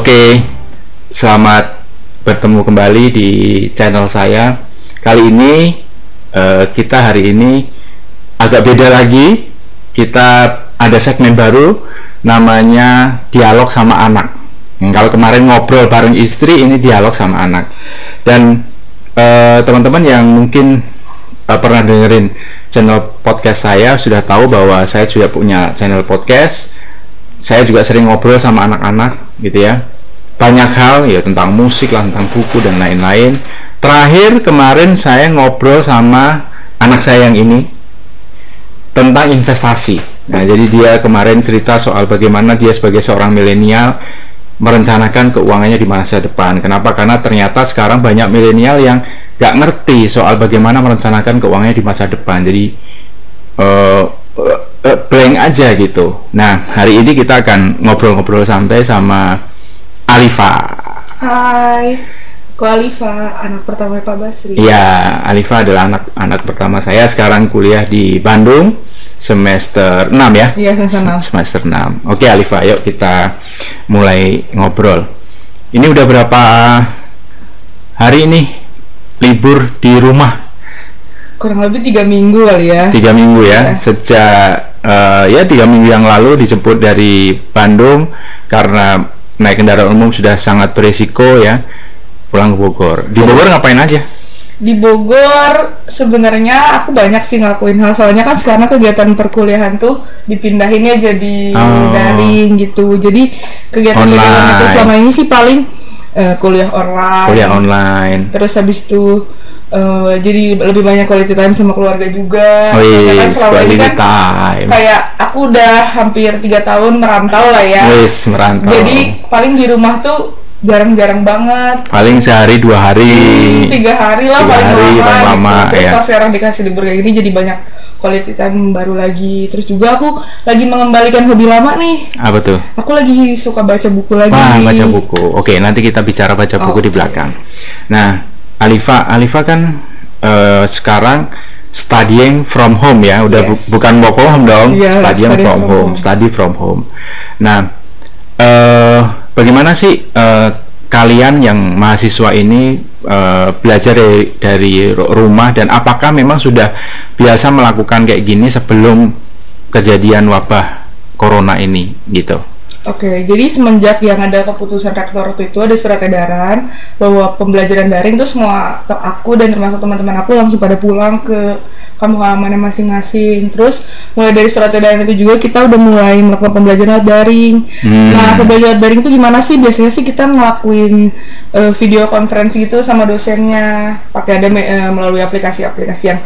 Oke, selamat bertemu kembali di channel saya. Kali ini uh, kita hari ini agak beda lagi. Kita ada segmen baru namanya dialog sama anak. Hmm, kalau kemarin ngobrol bareng istri, ini dialog sama anak. Dan uh, teman-teman yang mungkin uh, pernah dengerin channel podcast saya sudah tahu bahwa saya sudah punya channel podcast saya juga sering ngobrol sama anak-anak gitu ya banyak hal ya tentang musik lah tentang buku dan lain-lain. Terakhir kemarin saya ngobrol sama anak saya yang ini tentang investasi. Nah jadi dia kemarin cerita soal bagaimana dia sebagai seorang milenial merencanakan keuangannya di masa depan. Kenapa? Karena ternyata sekarang banyak milenial yang gak ngerti soal bagaimana merencanakan keuangannya di masa depan. Jadi uh, uh, blank aja gitu. Nah, hari ini kita akan ngobrol-ngobrol santai sama Alifa. Hai, aku Alifa, anak pertama Pak Basri. Iya, Alifa adalah anak anak pertama saya. Sekarang kuliah di Bandung semester 6 ya? Iya, semester 6. Semester 6. Oke, Alifa, yuk kita mulai ngobrol. Ini udah berapa hari ini libur di rumah? kurang lebih tiga minggu kali ya tiga minggu ya, ya. sejak uh, ya tiga minggu yang lalu dijemput dari Bandung karena naik kendaraan umum sudah sangat berisiko ya. Pulang ke Bogor. Di Bogor ngapain aja? Di Bogor sebenarnya aku banyak sih ngelakuin hal. Soalnya kan sekarang kegiatan perkuliahan tuh dipindahinnya jadi oh. daring gitu. Jadi kegiatan-kegiatan itu selama ini sih paling uh, kuliah online. Kuliah online. Terus habis itu uh, jadi lebih banyak quality time sama keluarga juga. Oh iya, kan selama ini kan time. kayak aku udah hampir tiga tahun merantau lah ya. Wis merantau. Jadi paling di rumah tuh jarang-jarang banget. Paling sehari dua hari. Hmm, tiga hari lah tiga paling hari, lama. Paling lama gitu. Terus ya. pas sekarang dikasih libur kayak gini jadi banyak quality time baru lagi. Terus juga aku lagi mengembalikan hobi lama nih. Apa tuh? Aku lagi suka baca buku lagi. Wah, baca buku. Oke, nanti kita bicara baca buku oh, di belakang. Nah, Alifa Alifa kan uh, sekarang studying from home ya udah yes. bu bukan work from home dong yeah, studying study from, from home. home study from home nah uh, bagaimana sih uh, kalian yang mahasiswa ini uh, belajar dari, dari rumah dan apakah memang sudah biasa melakukan kayak gini sebelum kejadian wabah corona ini gitu Oke, jadi semenjak yang ada keputusan rektor waktu itu ada surat edaran bahwa pembelajaran daring itu semua aku dan termasuk teman-teman aku langsung pada pulang ke kamu halamannya masing-masing. Terus mulai dari surat edaran itu juga kita udah mulai melakukan pembelajaran daring. Hmm. Nah, pembelajaran daring itu gimana sih? Biasanya sih kita ngelakuin uh, video konferensi gitu sama dosennya pakai ada uh, melalui aplikasi-aplikasi yang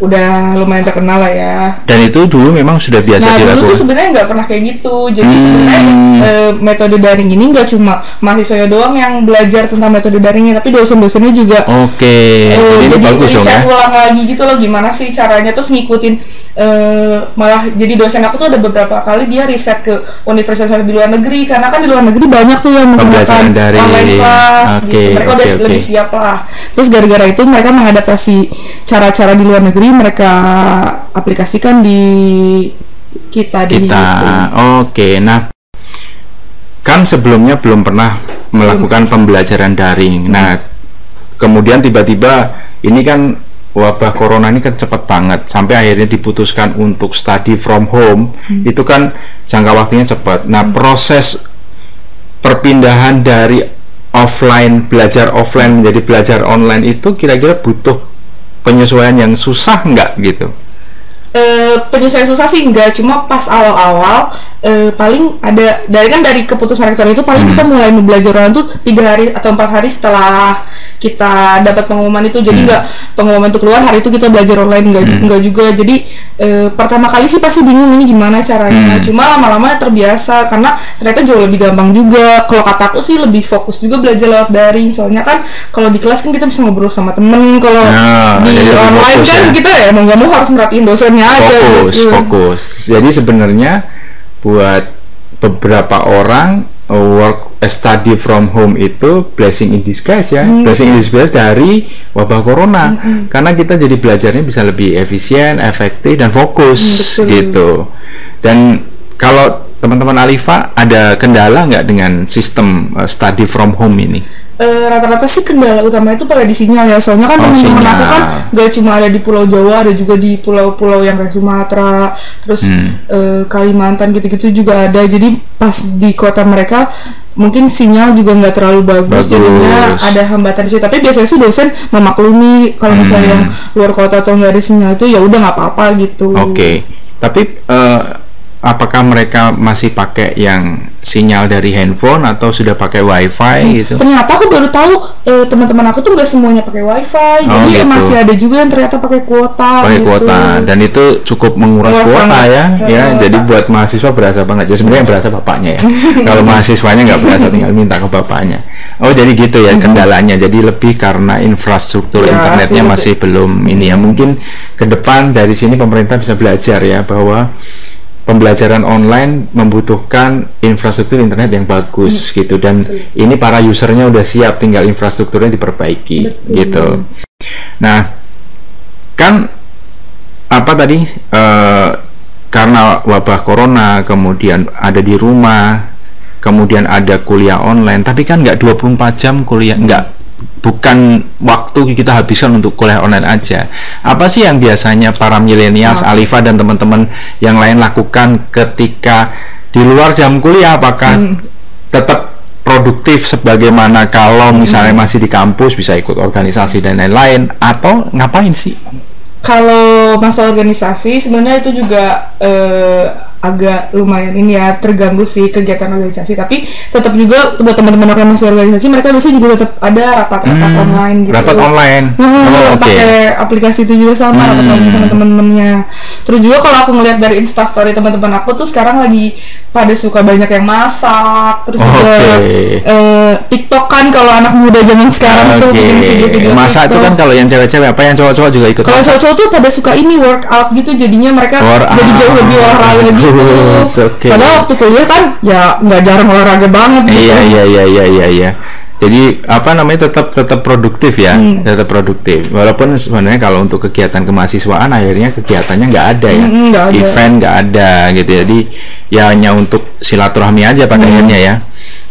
udah lumayan terkenal lah ya. Dan itu dulu memang sudah biasa nah, dilakukan. Nah, dulu tuh sebenarnya nggak pernah kayak gitu. Jadi hmm. sebenarnya uh, metode daring ini nggak cuma mahasiswa doang yang belajar tentang metode daringnya, tapi dosen-dosennya juga. Oke. Okay. Uh, jadi bagus dong ya. ulang lagi gitu loh gimana sih caranya terus ngikutin uh, malah jadi dosen aku tuh ada beberapa kali dia riset ke universitas di luar negeri karena kan di luar negeri banyak tuh yang menggunakan dari... online class okay, gitu mereka okay, udah okay. lebih siap lah terus gara-gara itu mereka mengadaptasi cara-cara di luar negeri mereka aplikasikan di kita di kita oke okay. nah kan sebelumnya belum pernah melakukan pembelajaran daring nah kemudian tiba-tiba ini kan wabah corona ini kan cepat banget sampai akhirnya diputuskan untuk study from home hmm. itu kan jangka waktunya cepat. Nah, hmm. proses perpindahan dari offline belajar offline menjadi belajar online itu kira-kira butuh penyesuaian yang susah nggak gitu? E, penyesuaian susah sih enggak, cuma pas awal-awal e, paling ada dari kan dari keputusan rektor itu paling hmm. kita mulai belajar online tuh tiga hari atau empat hari setelah kita dapat pengumuman itu jadi hmm. nggak hmm. pengumuman itu keluar hari itu kita belajar online nggak hmm. nggak juga jadi e, pertama kali sih pasti bingung ini gimana caranya hmm. cuma lama-lama terbiasa karena ternyata jauh lebih gampang juga kalau kataku sih lebih fokus juga belajar lewat daring soalnya kan kalau di kelas kan kita bisa ngobrol sama temen kalau nah, di online kan ya. kita ya mau nggak mau harus merhatiin dosennya fokus, aja gitu. fokus jadi sebenarnya buat beberapa orang work study from home itu blessing in disguise ya hmm. blessing in disguise dari wabah corona hmm. karena kita jadi belajarnya bisa lebih efisien efektif dan fokus hmm, gitu dan kalau teman-teman Alifa ada kendala nggak dengan sistem uh, study from home ini? Eh, rata-rata sih kendala utama itu pada di sinyal ya soalnya kan Oh, teman-teman aku kan gak cuma ada di Pulau Jawa ada juga di pulau-pulau yang kayak Sumatera terus Hmm. eh, Kalimantan gitu-gitu juga ada jadi pas di kota mereka mungkin sinyal juga nggak terlalu Bagus. bagus, jadinya ada hambatan sih tapi biasanya sih dosen memaklumi kalau misalnya Hmm. yang luar kota atau nggak ada sinyal itu ya udah nggak apa-apa gitu Oke, tapi eh, apakah mereka masih pakai yang sinyal dari handphone atau sudah pakai wifi gitu? ternyata aku baru tahu eh, teman-teman aku tuh nggak semuanya pakai wifi. Oh, jadi gitu. masih ada juga yang ternyata pakai kuota pakai gitu. kuota. Dan itu cukup menguras kuota sangat. ya. Ya Eh, jadi buat mahasiswa berasa banget. Ya sebenarnya berasa bapaknya ya. Kalau mahasiswanya nggak berasa tinggal minta ke bapaknya. Oh jadi gitu ya kendalanya. Jadi lebih karena infrastruktur Ya, internetnya sih, masih belum ini ya. Mungkin ke depan dari sini pemerintah bisa belajar ya bahwa pembelajaran online membutuhkan infrastruktur internet yang bagus gitu. Dan ini para usernya udah siap tinggal infrastrukturnya diperbaiki gitu. Nah kan apa tadi eh, karena wabah corona kemudian ada di rumah kemudian ada kuliah online tapi kan nggak 24 jam kuliah nggak bukan waktu kita habiskan untuk kuliah online aja. Apa sih yang biasanya para milenials Alifa dan teman-teman yang lain lakukan ketika di luar jam kuliah? Apakah tetap produktif sebagaimana kalau misalnya masih di kampus bisa ikut organisasi dan lain-lain? Atau ngapain sih? Kalau masalah organisasi sebenarnya itu juga eh, agak lumayan ini ya terganggu sih kegiatan organisasi tapi tetap juga buat teman-teman yang masih organisasi mereka biasanya juga tetap ada rapat-rapat Hmm, online gitu. rapat online. Hmm, Oh, oke. pakai aplikasi itu juga sama rapat Hmm. online sama teman-temannya. Terus juga kalau aku ngeliat dari instastory teman-teman aku tuh sekarang lagi pada suka banyak yang masak, terus juga Oke. eh, TikTok kan kalau anak muda zaman sekarang tuh Oke. bikin video-video masa itu kan kalau yang cewek-cewek apa yang cowok-cowok juga ikut Kalau masak? cowok-cowok tuh pada suka ini workout gitu, jadinya mereka Workout. jadi jauh lebih olahraga gitu. Oke. Padahal waktu kuliah kan ya nggak jarang olahraga banget gitu. Iya iya iya iya iya iya. Jadi apa namanya tetap tetap produktif ya, Hmm. tetap produktif. Walaupun sebenarnya kalau untuk kegiatan kemahasiswaan akhirnya kegiatannya nggak ada ya, Mm-mm, nggak ada. event nggak ada gitu. Jadi ya hanya untuk silaturahmi aja pada Hmm. akhirnya ya.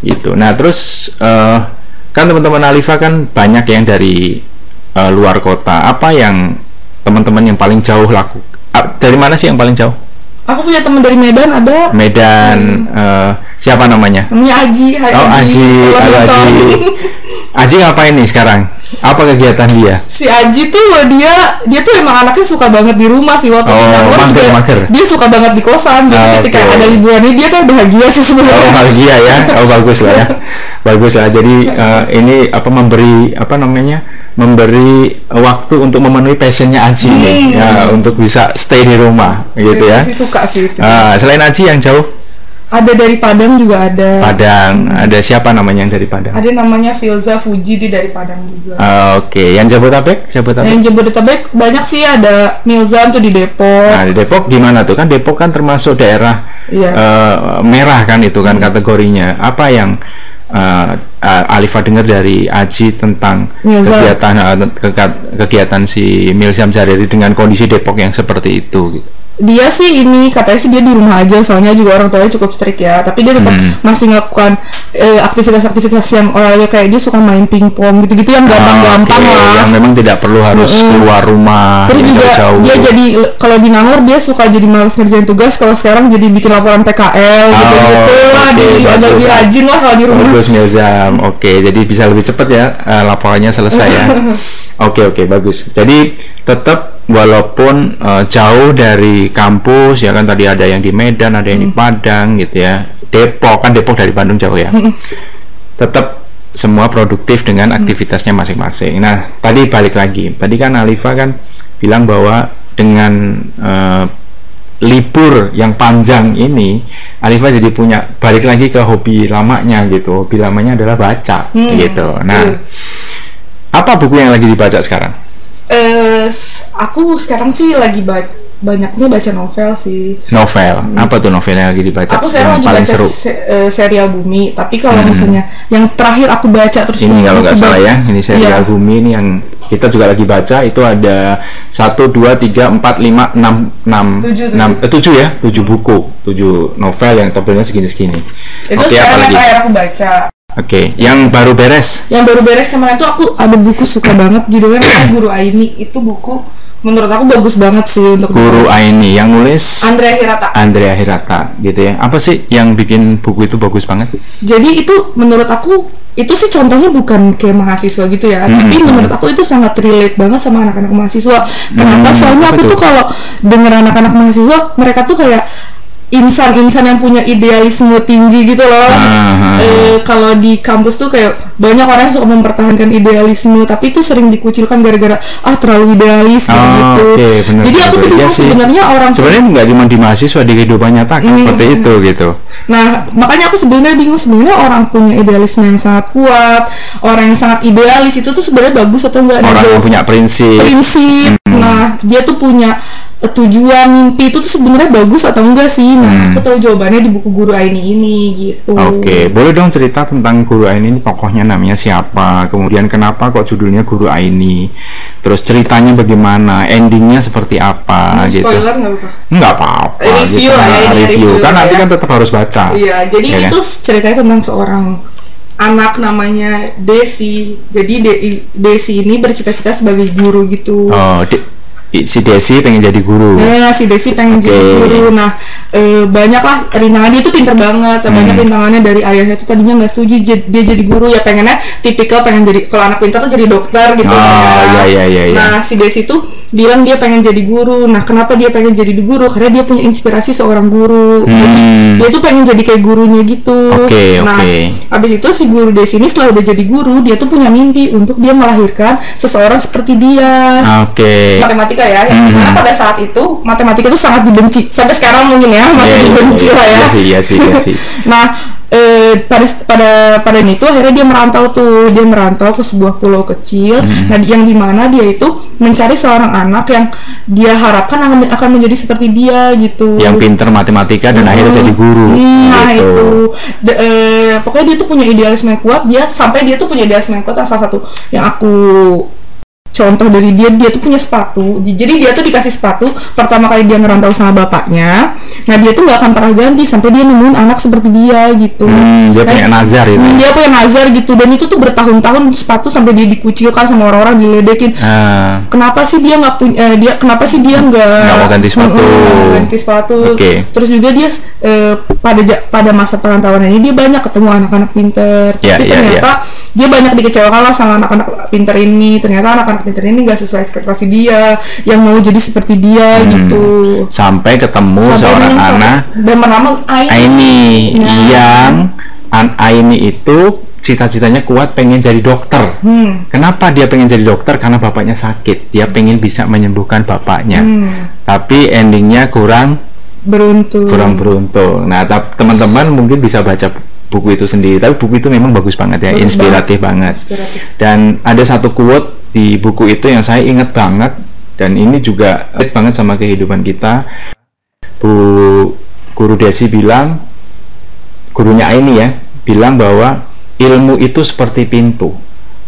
Gitu. Nah terus eh, kan teman-teman Alifa kan banyak yang dari eh, luar kota. Apa yang teman-teman yang paling jauh laku? Dari mana sih yang paling jauh? Aku punya teman dari Medan ada Medan. eh, siapa namanya? namanya Aji, Hai Oh Aji, halo tahun. Aji. Aji ngapain nih sekarang? Apa kegiatan dia? si Aji tuh dia dia tuh emang anaknya suka banget di rumah sih waktu Oh, mager, juga mager. dia suka banget di kosan jadi Ah, ketika ada liburan ini dia kayak bahagia sih Oh sebenarnya bahagia ya, oh bagus lah ya, bagus lah. Jadi eh, ini apa memberi apa namanya memberi waktu untuk memenuhi passionnya Aji nih, ya untuk bisa stay di rumah gitu ya. Masih suka sih itu. Ah, selain Aji yang jauh ada dari Padang juga ada Padang, ada siapa namanya yang dari Padang? ada namanya Filza Fuji di dari Padang juga Ah, Oke, yang Jabotabek, Jabotabek. yang Jabodetabek banyak sih ada Milzam tuh di Depok Nah di Depok gimana tuh kan Depok kan termasuk daerah Iya. eh, merah kan itu kan kategorinya. Apa yang eh, eh, Alifa dengar dari Aji tentang Milzam. kegiatan keka- kegiatan si Milzam Zareri dengan kondisi Depok yang seperti itu? Gitu. Dia sih ini katanya sih dia di rumah aja soalnya juga orang tuanya cukup strict ya tapi dia tetap Hmm. masih melakukan eh, aktivitas-aktivitas yang olahraga kayak dia suka main pingpong gitu-gitu yang gampang-gampang Ah, Oke, lah Yang memang tidak perlu harus Mm-mm. keluar rumah Terus juga jauh-jauh. dia jadi kalau di Nangor dia suka jadi malas ngerjain tugas kalau sekarang jadi bikin laporan PKL gitu gitu lah oke, dia jadi agak lebih rajin lah kalau di rumah. Bagus. Oke, jadi bisa lebih cepat ya eh, laporannya selesai ya. Oke oke bagus. Jadi tetap walaupun eh, jauh dari kampus ya kan tadi ada yang di Medan, ada yang di Padang gitu ya. Depok kan Depok dari Bandung jauh ya. Tetap semua produktif dengan aktivitasnya masing-masing. Nah tadi balik lagi. Tadi kan Alifa kan bilang bahwa dengan eh, libur yang panjang ini Alifa jadi punya balik lagi ke hobi lamanya gitu hobi lamanya adalah baca Hmm, gitu nah betul. apa buku yang lagi dibaca sekarang Eh, s- aku sekarang sih lagi baca banyaknya baca novel sih. Novel. Apa tuh novel yang lagi dibaca? Aku sekarang yang lagi paling baca seru. se- eh, serial Bumi, tapi kalau misalnya yang terakhir aku baca terus Ini kalau nggak salah ba- ya, ini serial Iya. Bumi ini yang kita juga lagi baca itu ada satu dua tiga empat lima enam enam eh, tujuh ya tujuh buku tujuh novel yang tebelnya segini segini. Itu Oke apa sekarang yang lagi? terakhir aku baca. Oke, yang baru beres. Yang baru beres kemarin tuh aku ada buku suka banget judulnya namanya Guru Aini. Itu buku menurut aku bagus banget sih untuk Guru. Aini yang nulis Andrea Hirata. Andrea Hirata gitu ya. Apa sih yang bikin buku itu bagus banget? Jadi itu menurut aku itu sih contohnya bukan kayak mahasiswa gitu ya, Hmm, tapi menurut aku itu sangat relate banget sama anak-anak mahasiswa. Kenapa? Hmm, Soalnya aku tuh? tuh kalau denger anak-anak mahasiswa, mereka tuh kayak insan-insan yang punya idealisme tinggi gitu loh. Eh, kalau di kampus tuh kayak banyak orang yang suka mempertahankan idealisme, tapi itu sering dikucilkan gara-gara ah terlalu idealis Oh, gitu. oke, benar, Jadi aku tuh Iya bingung sebenarnya orang Sebenarnya nggak cuma di mahasiswa di kehidupan nyata kan Hmm. seperti itu gitu. Nah, makanya aku sebenarnya bingung sebenarnya orang punya idealisme yang sangat kuat, orang yang sangat idealis itu tuh sebenarnya bagus atau enggak? Nah, Orang yang punya prinsip. prinsip. Hmm. Nah, dia tuh punya tujuan mimpi itu tuh sebenarnya bagus atau enggak sih? Nah, Hmm. aku tahu jawabannya di buku guru Aini ini gitu. Oke, boleh dong cerita tentang Guru Aini ini tokohnya namanya siapa? Kemudian kenapa kok judulnya Guru Aini? Terus ceritanya bagaimana? Endingnya seperti apa Nah, gitu? spoiler nggak apa-apa. Nggak apa-apa. Review gitu. lah ya, Nah, review. review Kan lah nanti ya. kan tetap harus baca. Iya, jadi Ya kan? itu ceritanya tentang seorang anak namanya Desi. Jadi De- Desi ini bercita-cita sebagai guru gitu. Oh, si Desi pengen jadi guru. Nah, si Desi pengen Oke. jadi guru. Nah, eh, banyak lah rintangan dia tuh pinter banget. Banyak Hmm. rintangannya dari ayahnya tuh tadinya nggak setuju dia jadi guru ya pengennya tipikal pengen jadi kalau anak pintar tuh jadi dokter gitu Oh, ya. iya, iya, iya. Nah, si Desi tuh bilang dia pengen jadi guru. Nah, kenapa dia pengen jadi guru? Karena dia punya inspirasi seorang guru. Jadi Hmm. dia tuh pengen jadi kayak gurunya gitu. Oke, nah, oke. abis itu si guru Desi ini setelah udah jadi guru, dia tuh punya mimpi untuk dia melahirkan seseorang seperti dia Oke. matematika ya yang Mhm. di mana pada saat itu matematika itu sangat dibenci sampai sekarang mungkin ya masih Iya, iya, dibenci iya. lah ya Iya sih, iya sih, iya sih. nah eh, pada pada pada ini tuh akhirnya dia merantau tuh dia merantau ke sebuah pulau kecil Mhm. nah yang di mana dia itu mencari seorang anak yang dia harapkan akan, akan menjadi seperti dia gitu Yang pinter matematika dan akhirnya jadi guru. Hmm, Nah gitu. itu, D- eh, pokoknya dia tuh punya idealisme yang kuat. Dia sampai dia tuh punya idealisme yang kuat. Salah satu yang aku contoh dari dia, dia tuh punya sepatu. Di- Jadi dia tuh dikasih sepatu pertama kali dia ngerantau sama bapaknya. Nah dia tuh nggak akan pernah ganti sampai dia nemuin anak seperti dia gitu. Hmm, dia Nah, punya nazar itu. Hmm, dia punya nazar gitu dan itu tuh bertahun-tahun sepatu sampai dia dikucilkan sama orang-orang diledekin Ah, kenapa sih dia nggak punya eh, dia kenapa sih dia nggak Nggak mau ganti sepatu. Mau ganti sepatu Oke. terus juga dia eh, pada pada masa perantauan ini dia banyak ketemu anak-anak pinter Ya, tapi ya, ternyata dia banyak dikecewakan lah sama anak-anak pinter ini ternyata anak-anak pinter ini nggak sesuai ekspektasi dia yang mau jadi seperti dia Hmm. gitu sampai ketemu Sampai seorang anak dan bernama Aini, Aini Nah. yang an Aini itu cita-citanya kuat pengen jadi dokter. Hmm. Kenapa dia pengen jadi dokter? Karena bapaknya sakit. Dia pengen bisa menyembuhkan bapaknya. Hmm. Tapi endingnya kurang beruntung kurang beruntung. Nah, teman-teman mungkin bisa baca buku itu sendiri. Tapi buku itu memang bagus banget ya, Bagus inspiratif banget. Inspiratif. Dan ada satu quote di buku itu yang saya ingat banget dan ini juga relate banget sama kehidupan kita. Bu Guru Desi bilang, gurunya ini ya, bilang bahwa ilmu itu seperti pintu.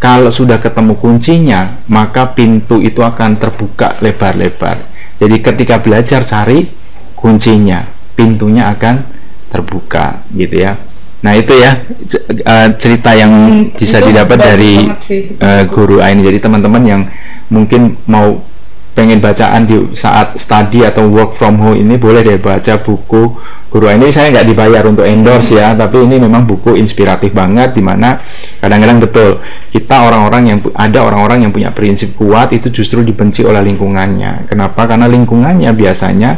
Kalau sudah ketemu kuncinya, maka pintu itu akan terbuka lebar-lebar. Jadi ketika belajar cari kuncinya, pintunya akan terbuka, gitu ya. Nah itu ya eh, cerita yang Hmm, bisa didapat dari eh, guru Aini. Jadi teman-teman yang mungkin mau pengen bacaan di saat study atau work from home ini boleh deh baca buku guru Aini. Saya nggak dibayar untuk endorse ya, tapi ini memang buku inspiratif banget. Di mana kadang-kadang betul kita orang-orang yang ada orang-orang yang punya prinsip kuat itu justru dibenci oleh lingkungannya. Kenapa? Karena lingkungannya biasanya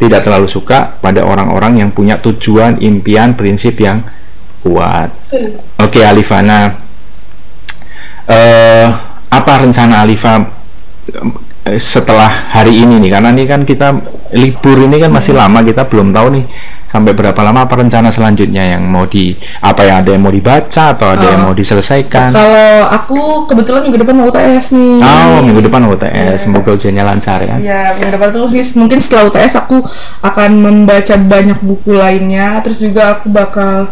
tidak terlalu suka pada orang-orang yang punya tujuan, impian, prinsip yang kuat. Oke Alifana, eh apa rencana Alifa eh, setelah hari ini nih? Karena ini kan kita libur ini kan masih lama, kita belum tahu nih sampai berapa lama apa rencana selanjutnya yang mau di apa ya ada yang mau dibaca atau ada yang Oh. mau diselesaikan Kalau aku kebetulan minggu depan mau UTS nih. oh minggu depan Iya. UTS semoga ujiannya lancar ya Ya, minggu depan tuh sih mungkin setelah UTS aku akan membaca banyak buku lainnya, terus juga aku bakal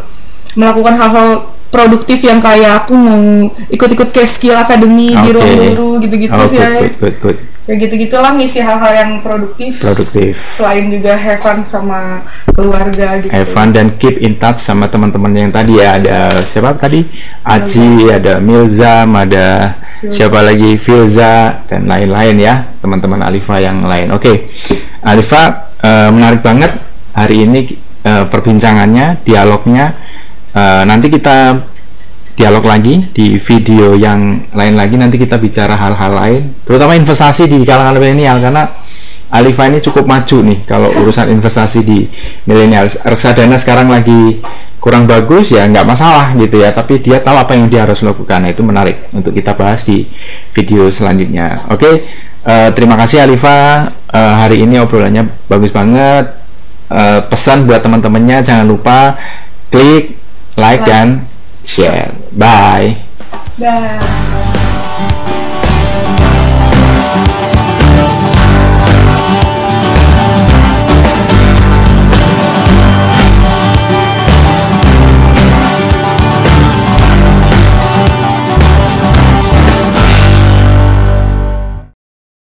melakukan hal-hal produktif yang kayak aku mau ikut-ikut kayak skill academy di Oke. ruang guru gitu-gitu Oh, sih good, ya. good, good, good. Ya gitu-gitulah ngisi hal-hal yang produktif. produktif Selain juga have fun sama keluarga gitu. have fun dan keep in touch sama teman-teman yang tadi ya ada siapa tadi Aji ada Milzam ada siapa lagi Filza dan lain-lain ya teman-teman Alifa yang lain oke Alifa eh, menarik banget hari ini eh, perbincangannya dialognya Eh, nanti kita dialog lagi di video yang lain lagi. Nanti kita bicara hal-hal lain terutama investasi di kalangan milenial karena Alifa ini cukup maju nih kalau urusan investasi di milenial. Reksadana sekarang lagi kurang bagus ya nggak masalah gitu ya tapi dia tahu apa yang dia harus lakukan. Nah, itu menarik untuk kita bahas di video selanjutnya. Oke eh, terima kasih Alifa. Eh, hari ini obrolannya bagus banget. Eh, pesan buat teman-temannya jangan lupa klik like Like. dan share bye Dah.